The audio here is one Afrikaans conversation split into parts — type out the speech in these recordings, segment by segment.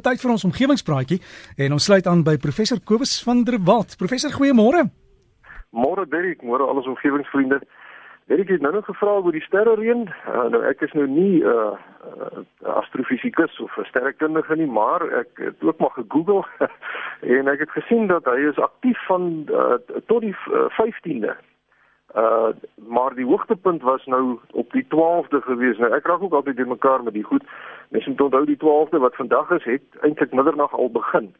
Tyd vir ons omgewingspraatjie en ons sluit aan by professor Kobus van der Walt. Professor, goeiemôre. Môre Derek, môre al ons omgewingsvriende. Derek het nou nog gevra oor die sterrereën. Uh, nou ek is nou nie 'n uh, uh, astrofisikus of 'n sterrekundige nie, maar ek het ook maar gegoogel en ek het gesien dat hy is aktief van uh, tot die uh, 15de Uh maar die hoogtepunt was nou op die 12de gewees. Nou ek raak ook altyd in mekaar met die goed. Mens moet onthou die 12de wat vandag is, het eintlik middernag al begin.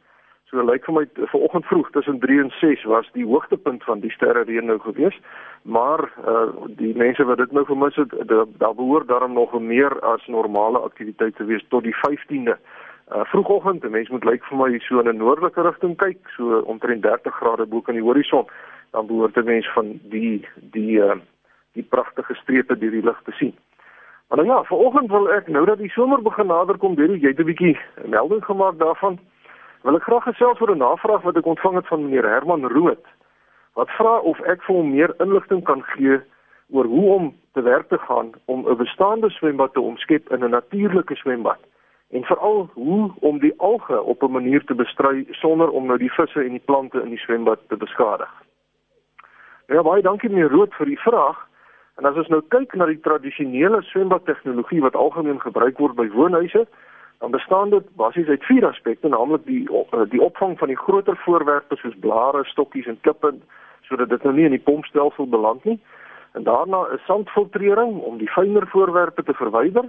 So lyk vir my vanoggend vroeg tussen 3 en 6 was die hoogtepunt van die sterre reën nou gewees. Maar uh die mense wat dit nou vermis het, daar behoort daarom nog meer as normale aktiwiteit te wees tot die 15de. Uh vroegoggend, mense moet lyk vir my so in 'n noordelike rigting kyk, so omtrent 30 grade bo kan die horison dan behoort 'n mens van die die uh, die pragtige strepe deur die lug te sien. Maar nou ja, vanoggend wil ek nou dat die somer begin naderkom, weet jy, jy het 'n bietjie melding gemaak daarvan. Wil ek graag gesels oor 'n navraag wat ek ontvang het van meneer Herman Rood. Wat vra of ek vir hom meer inligting kan gee oor hoe om te werk te gaan om 'n bestaande swembad te omskep in 'n natuurlike swembad en veral hoe om die alge op 'n manier te bestry sonder om nou die visse en die plante in die swembad te beskadig. Ja, baie dankie meneer Rood vir die vraag. En as ons nou kyk na die tradisionele swembad tegnologie wat algemeen gebruik word by woonhuise, dan bestaan dit basies uit vier aspekte, naamlik die eh, die opvang van die groter voorwerpe soos blare, stokkies en klippe sodat dit nou nie in die pompstelsel beland nie. En daarna 'n sandfiltrering om die fynere voorwerpe te verwyder,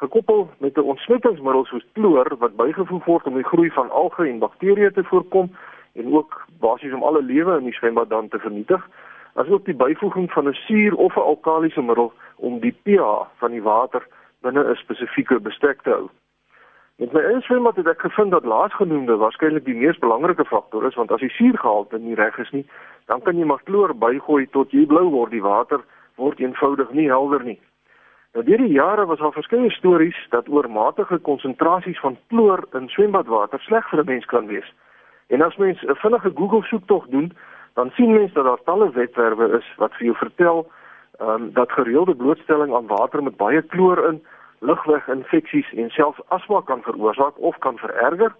gekoppel met 'n ontsmettingsmiddel soos kloor wat bygevoeg word om die groei van alge en bakterieë te voorkom en ook basies om alle lewe in die swembad dan te vernietig asook die byvoeging van 'n suur of 'n alkalisiese middel om die pH van die water binne 'n spesifieke bestek te hou. Met my eie swembad het ek gevind dat laasgenoemde waarskynlik die mees belangrike faktor is want as die suurgehalte nie reg is nie, dan kan jy maar kloor bygooi tot jy blou word die water word eenvoudig nie helder nie. Nou deur die jare was daar verskeie stories dat oormatige konsentrasies van kloor in swembadwater sleg vir 'n mens kan wees. En as mens 'n vinnige Google soektog doen, dan sien mense dat daar talle webwerwe is wat vir jou vertel ehm um, dat gereelde blootstelling aan water met baie kloor in lugweginfeksies en selfs asma kan veroorsaak of kan vererger.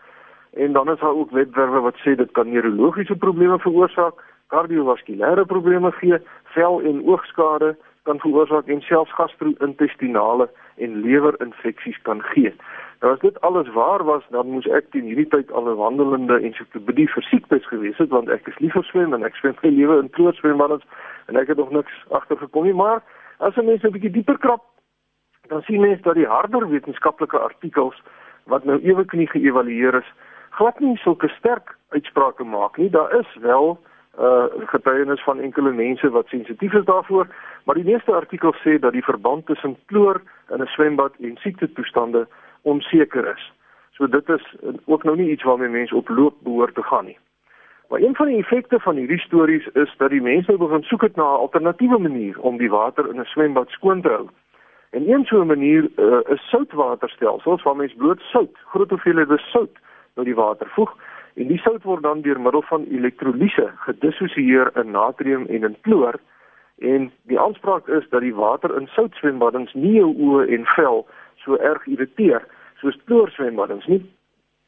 En dan is daar ook webwerwe wat sê dit kan neurologiese probleme veroorsaak, kardiovaskulêre probleme gee, vel- en oogskade kan veroorsaak en selfs gastro-intestinale en lewerinfeksies kan gee. Nou as dit alles waar was, dan moes ek teen hierdie tyd al 'n wandelende ensiklopedie vir siektes gewees het want ek is liever swem en ek swem my lewe in klootswembaddens en ek het nog niks agtergekom nie, maar as 'n mens 'n bietjie dieper krap, dan sien mens dat die harder wetenskaplike artikels wat nou ewe knie geëvalueer is, glad nie sulke sterk uitsprake maak nie. Daar is wel uh getuienis van enkele mense wat sensitief is daarvoor, maar die meeste artikels sê dat die verband tussen kloor in 'n swembad en siektetoestande onseker is. So dit is ook nou nie iets waarmee mense op loop behoort te gaan nie. Maar een van die effekte van hierdie stories is dat die mense nou begin soek het na 'n alternatiewe manier om die water in 'n swembad skoon te hou. En een so 'n manier uh, is soutwaterstelsels waar mens bloot sout, groot hoeveelhede sout nou die water voeg en die sout word dan deur middel van elektrolise gedissosieer in natrium en in kloor en die aanspraak is dat die water in soutswembaddens nie jou oë en vel so erg irriteer soos kloorswembaddens nie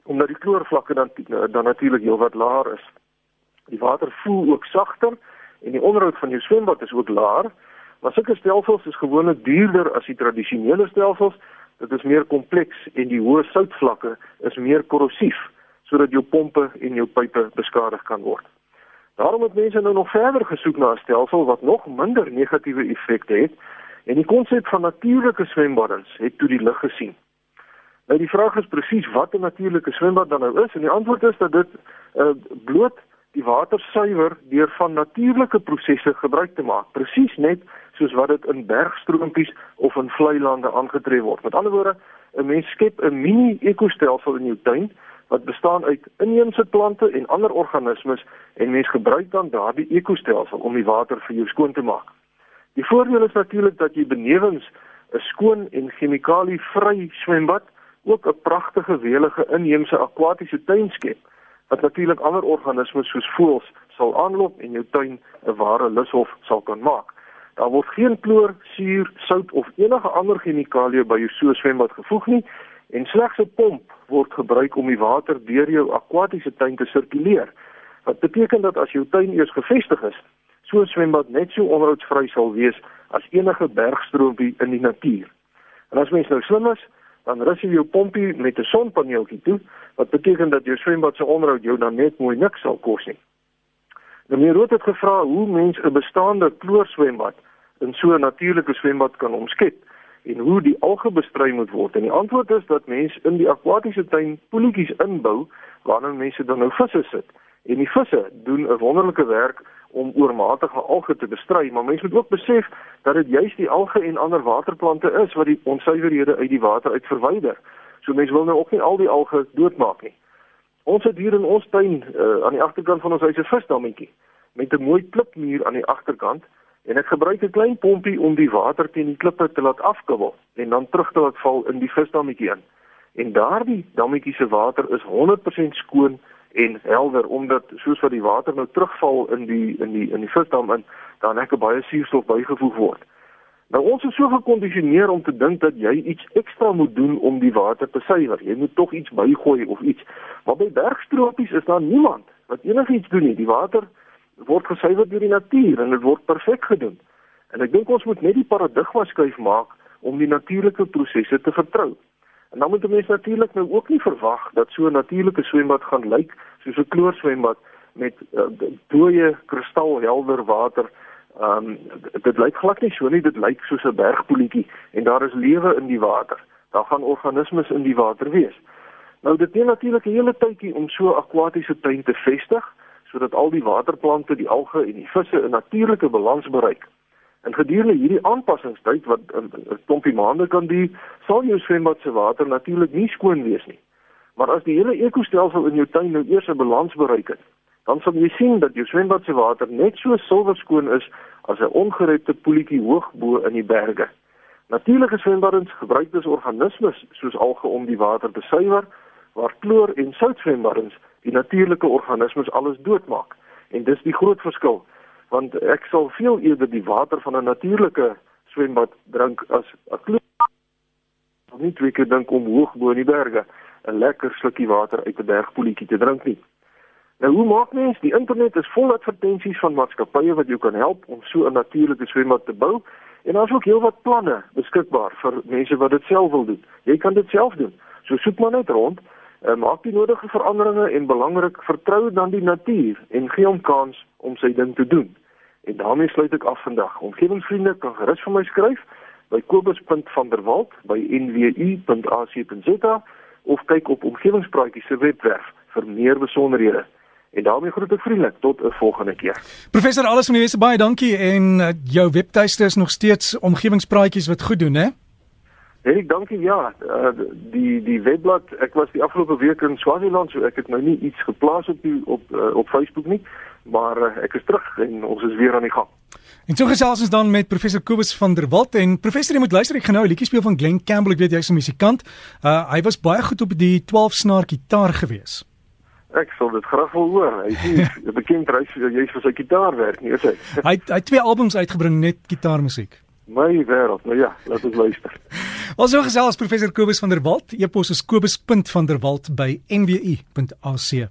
omdat die kloorvlakke dan dan natuurlik heelwat laer is. Die water voel ook sagter en die onderhoud van jou swembad is ook laer. Maar sulke stelsels is gewoonlik duurder as die tradisionele stelsels. Dit is meer kompleks en die hoë soutvlakke is meer korrosief sodat jou pompe en jou pype beskadig kan word. Daarom het mense nou nog verder gesoek na 'n stelsel wat nog minder negatiewe effekte het en die konsep van natuurlike swembaddens het toe die lig gesien. Nou die vraag is presies wat 'n natuurlike swembad dan nou is en die antwoord is dat dit uh, bloot die water suiwer deur van natuurlike prosesse gebruik te maak, presies net soos wat dit in bergstroompies of in vlei lande aangetref word. Met ander woorde, 'n mens skep 'n mini ekostelsel in jou tuin wat bestaan uit inheemse plante en ander organismes en mens gebruik dan daardie ekostelsel om die water vir jou skoon te maak. Die voordeel is natuurlik dat jy benewens 'n skoon en chemikalie-vry swembad ook 'n pragtige welige inheemse akwatiese tuin skep wat natuurlik ander organismes soos voëls sal aanlok en jou tuin 'n ware lushof sal kan maak. Daar word geen kloor, suur, sout of enige ander chemikalie by jou so swembad gevoeg nie En slegs 'n pomp word gebruik om die water deur jou akwatiese tuin te sirkuleer. Wat beteken dat as jou tuin eers gevestig is, so 'n swembad net so onderhoudsvry sal wees as enige bergstroompie in die natuur. En as mens nou slim is, dan rus jy jou pompie met 'n sonpaneeltjie toe, wat beteken dat jou swembad se onderhoud jou dan net mooi niks sal kos nie. Nou meer rood het gevra hoe mens 'n bestaande kloorswembad in so 'n natuurlike swembad kan omskep en hoe die alge bestry moet word. En die antwoord is dat mense in die akwatiese tuin poeltjies inbou waarin mense dan nou visse sit. En die visse doen 'n wonderlike werk om oormatige alge te bestry, maar mense moet ook besef dat dit juis die alge en ander waterplante is wat die onsuiverhede uit die water uit verwyder. So mense wil nou ook nie al die alge doodmaak nie. Ons het hier in ons tuin uh, aan die agterkant van ons huis 'n visdammetjie met 'n mooi klipmuur aan die agterkant en ek gebruik 'n klein pompie om die water teen die klippe te laat afkibbel en dan terug te laat val in die visdammetjie in. En daardie dammetjie se water is 100% skoon en helder omdat soos wat die water nou terugval in die in die in die visdam in dan net baie suurstof bygevoeg word. Nou ons is so gekondisioneer om te dink dat jy iets ekstra moet doen om die water te suiwer. Jy moet tog iets bygooi of iets. Maar by bergstropies is daar niemand wat enigiets doen nie. Die water word gesuiwer deur die natuur en dit word perfek gedoen. En ek dink ons moet net die paradigma skuif maak om die natuurlike prosesse te vertrou. En dan moet 'n mens natuurlik nou ook nie verwag dat so 'n natuurlike swembad gaan lyk soos 'n kloorswembad met uh, dooie kristalhelder water. Ehm um, dit lyk glad nie so nie, dit lyk soos 'n bergpoeltjie en daar is lewe in die water. Daar gaan organismes in die water wees. Nou dit neem natuurlik 'n hele tydjie om so 'n akwatiese tuin te vestig sodat al die waterplante, die alge en die visse 'n natuurlike balans bereik. En gedurende hierdie aanpassingstyd wat 'n klompie maande kan duur, sal jou swembad se water natuurlik nie skoon wees nie. Maar as die hele ekostelsel in jou tuin nou eers 'n balans bereik het, dan sal jy sien dat jou swembad se water net so silwerskoon is as 'n ongerepte poeltjie hoog bo in die berge. Natuurlike swembaddens gebruik dus organismes soos alge om die water te suiwer, waar kloor en sout swembaddens die natuurlike organismes alles doodmaak. En dis die groot verskil want ek sal veel eerder die water van 'n natuurlike swembad drink as 'n kloor. Ek nie twee keer dink om hoog bo in die berge 'n lekker slukkie water uit 'n bergpoeltjie te drink nie. Nou hoe maak mens? Die internet is vol advertensies van maatskappye wat jou kan help om so 'n natuurlike swembad te bou en daar's ook heelwat planne beskikbaar vir mense wat dit self wil doen. Jy kan dit self doen. So soek maar net rond uh, maak die nodige veranderinge en belangrik vertrou dan die natuur en gee hom kans om sy ding te doen. En daarmee sluit ek af vandag. Omgewingsvriende kan gerus vir my skryf by kobus.vanderwalt by nwu.ac.za of kyk op omgewingspraatjies se webwerf vir meer besonderhede. En daarmee groet ek vriendelik tot 'n volgende keer. Professor alles van die wese baie dankie en uh, jou webtuiste is nog steeds omgewingspraatjies wat goed doen hè? Erik, dankie. Ja, uh, die die webblad, ek was die afgelope week in Swaziland, so ek het nou nie iets geplaas op die op uh, op Facebook nie, maar uh, ek is terug en ons is weer aan die gang. En toe gesels ons dan met professor Kobus van der Walt en professor jy moet luister, ek gaan nou 'n liedjie speel van Glen Campbell, ek weet jy's 'n musikant. Uh hy was baie goed op die 12 snaar gitaar gewees. Ek sal dit graag wil hoor. Hy is 'n bekend reis jy's vir sy gitaar werk, nie is hy? hy hy twee albums uitgebring net gitaarmusiek. My wêreld. Nou ja, laat ons luister. Ons so gesels professor Kobus van der Walt. E-pos is kobus.vanderwalt by nwu.ac.za.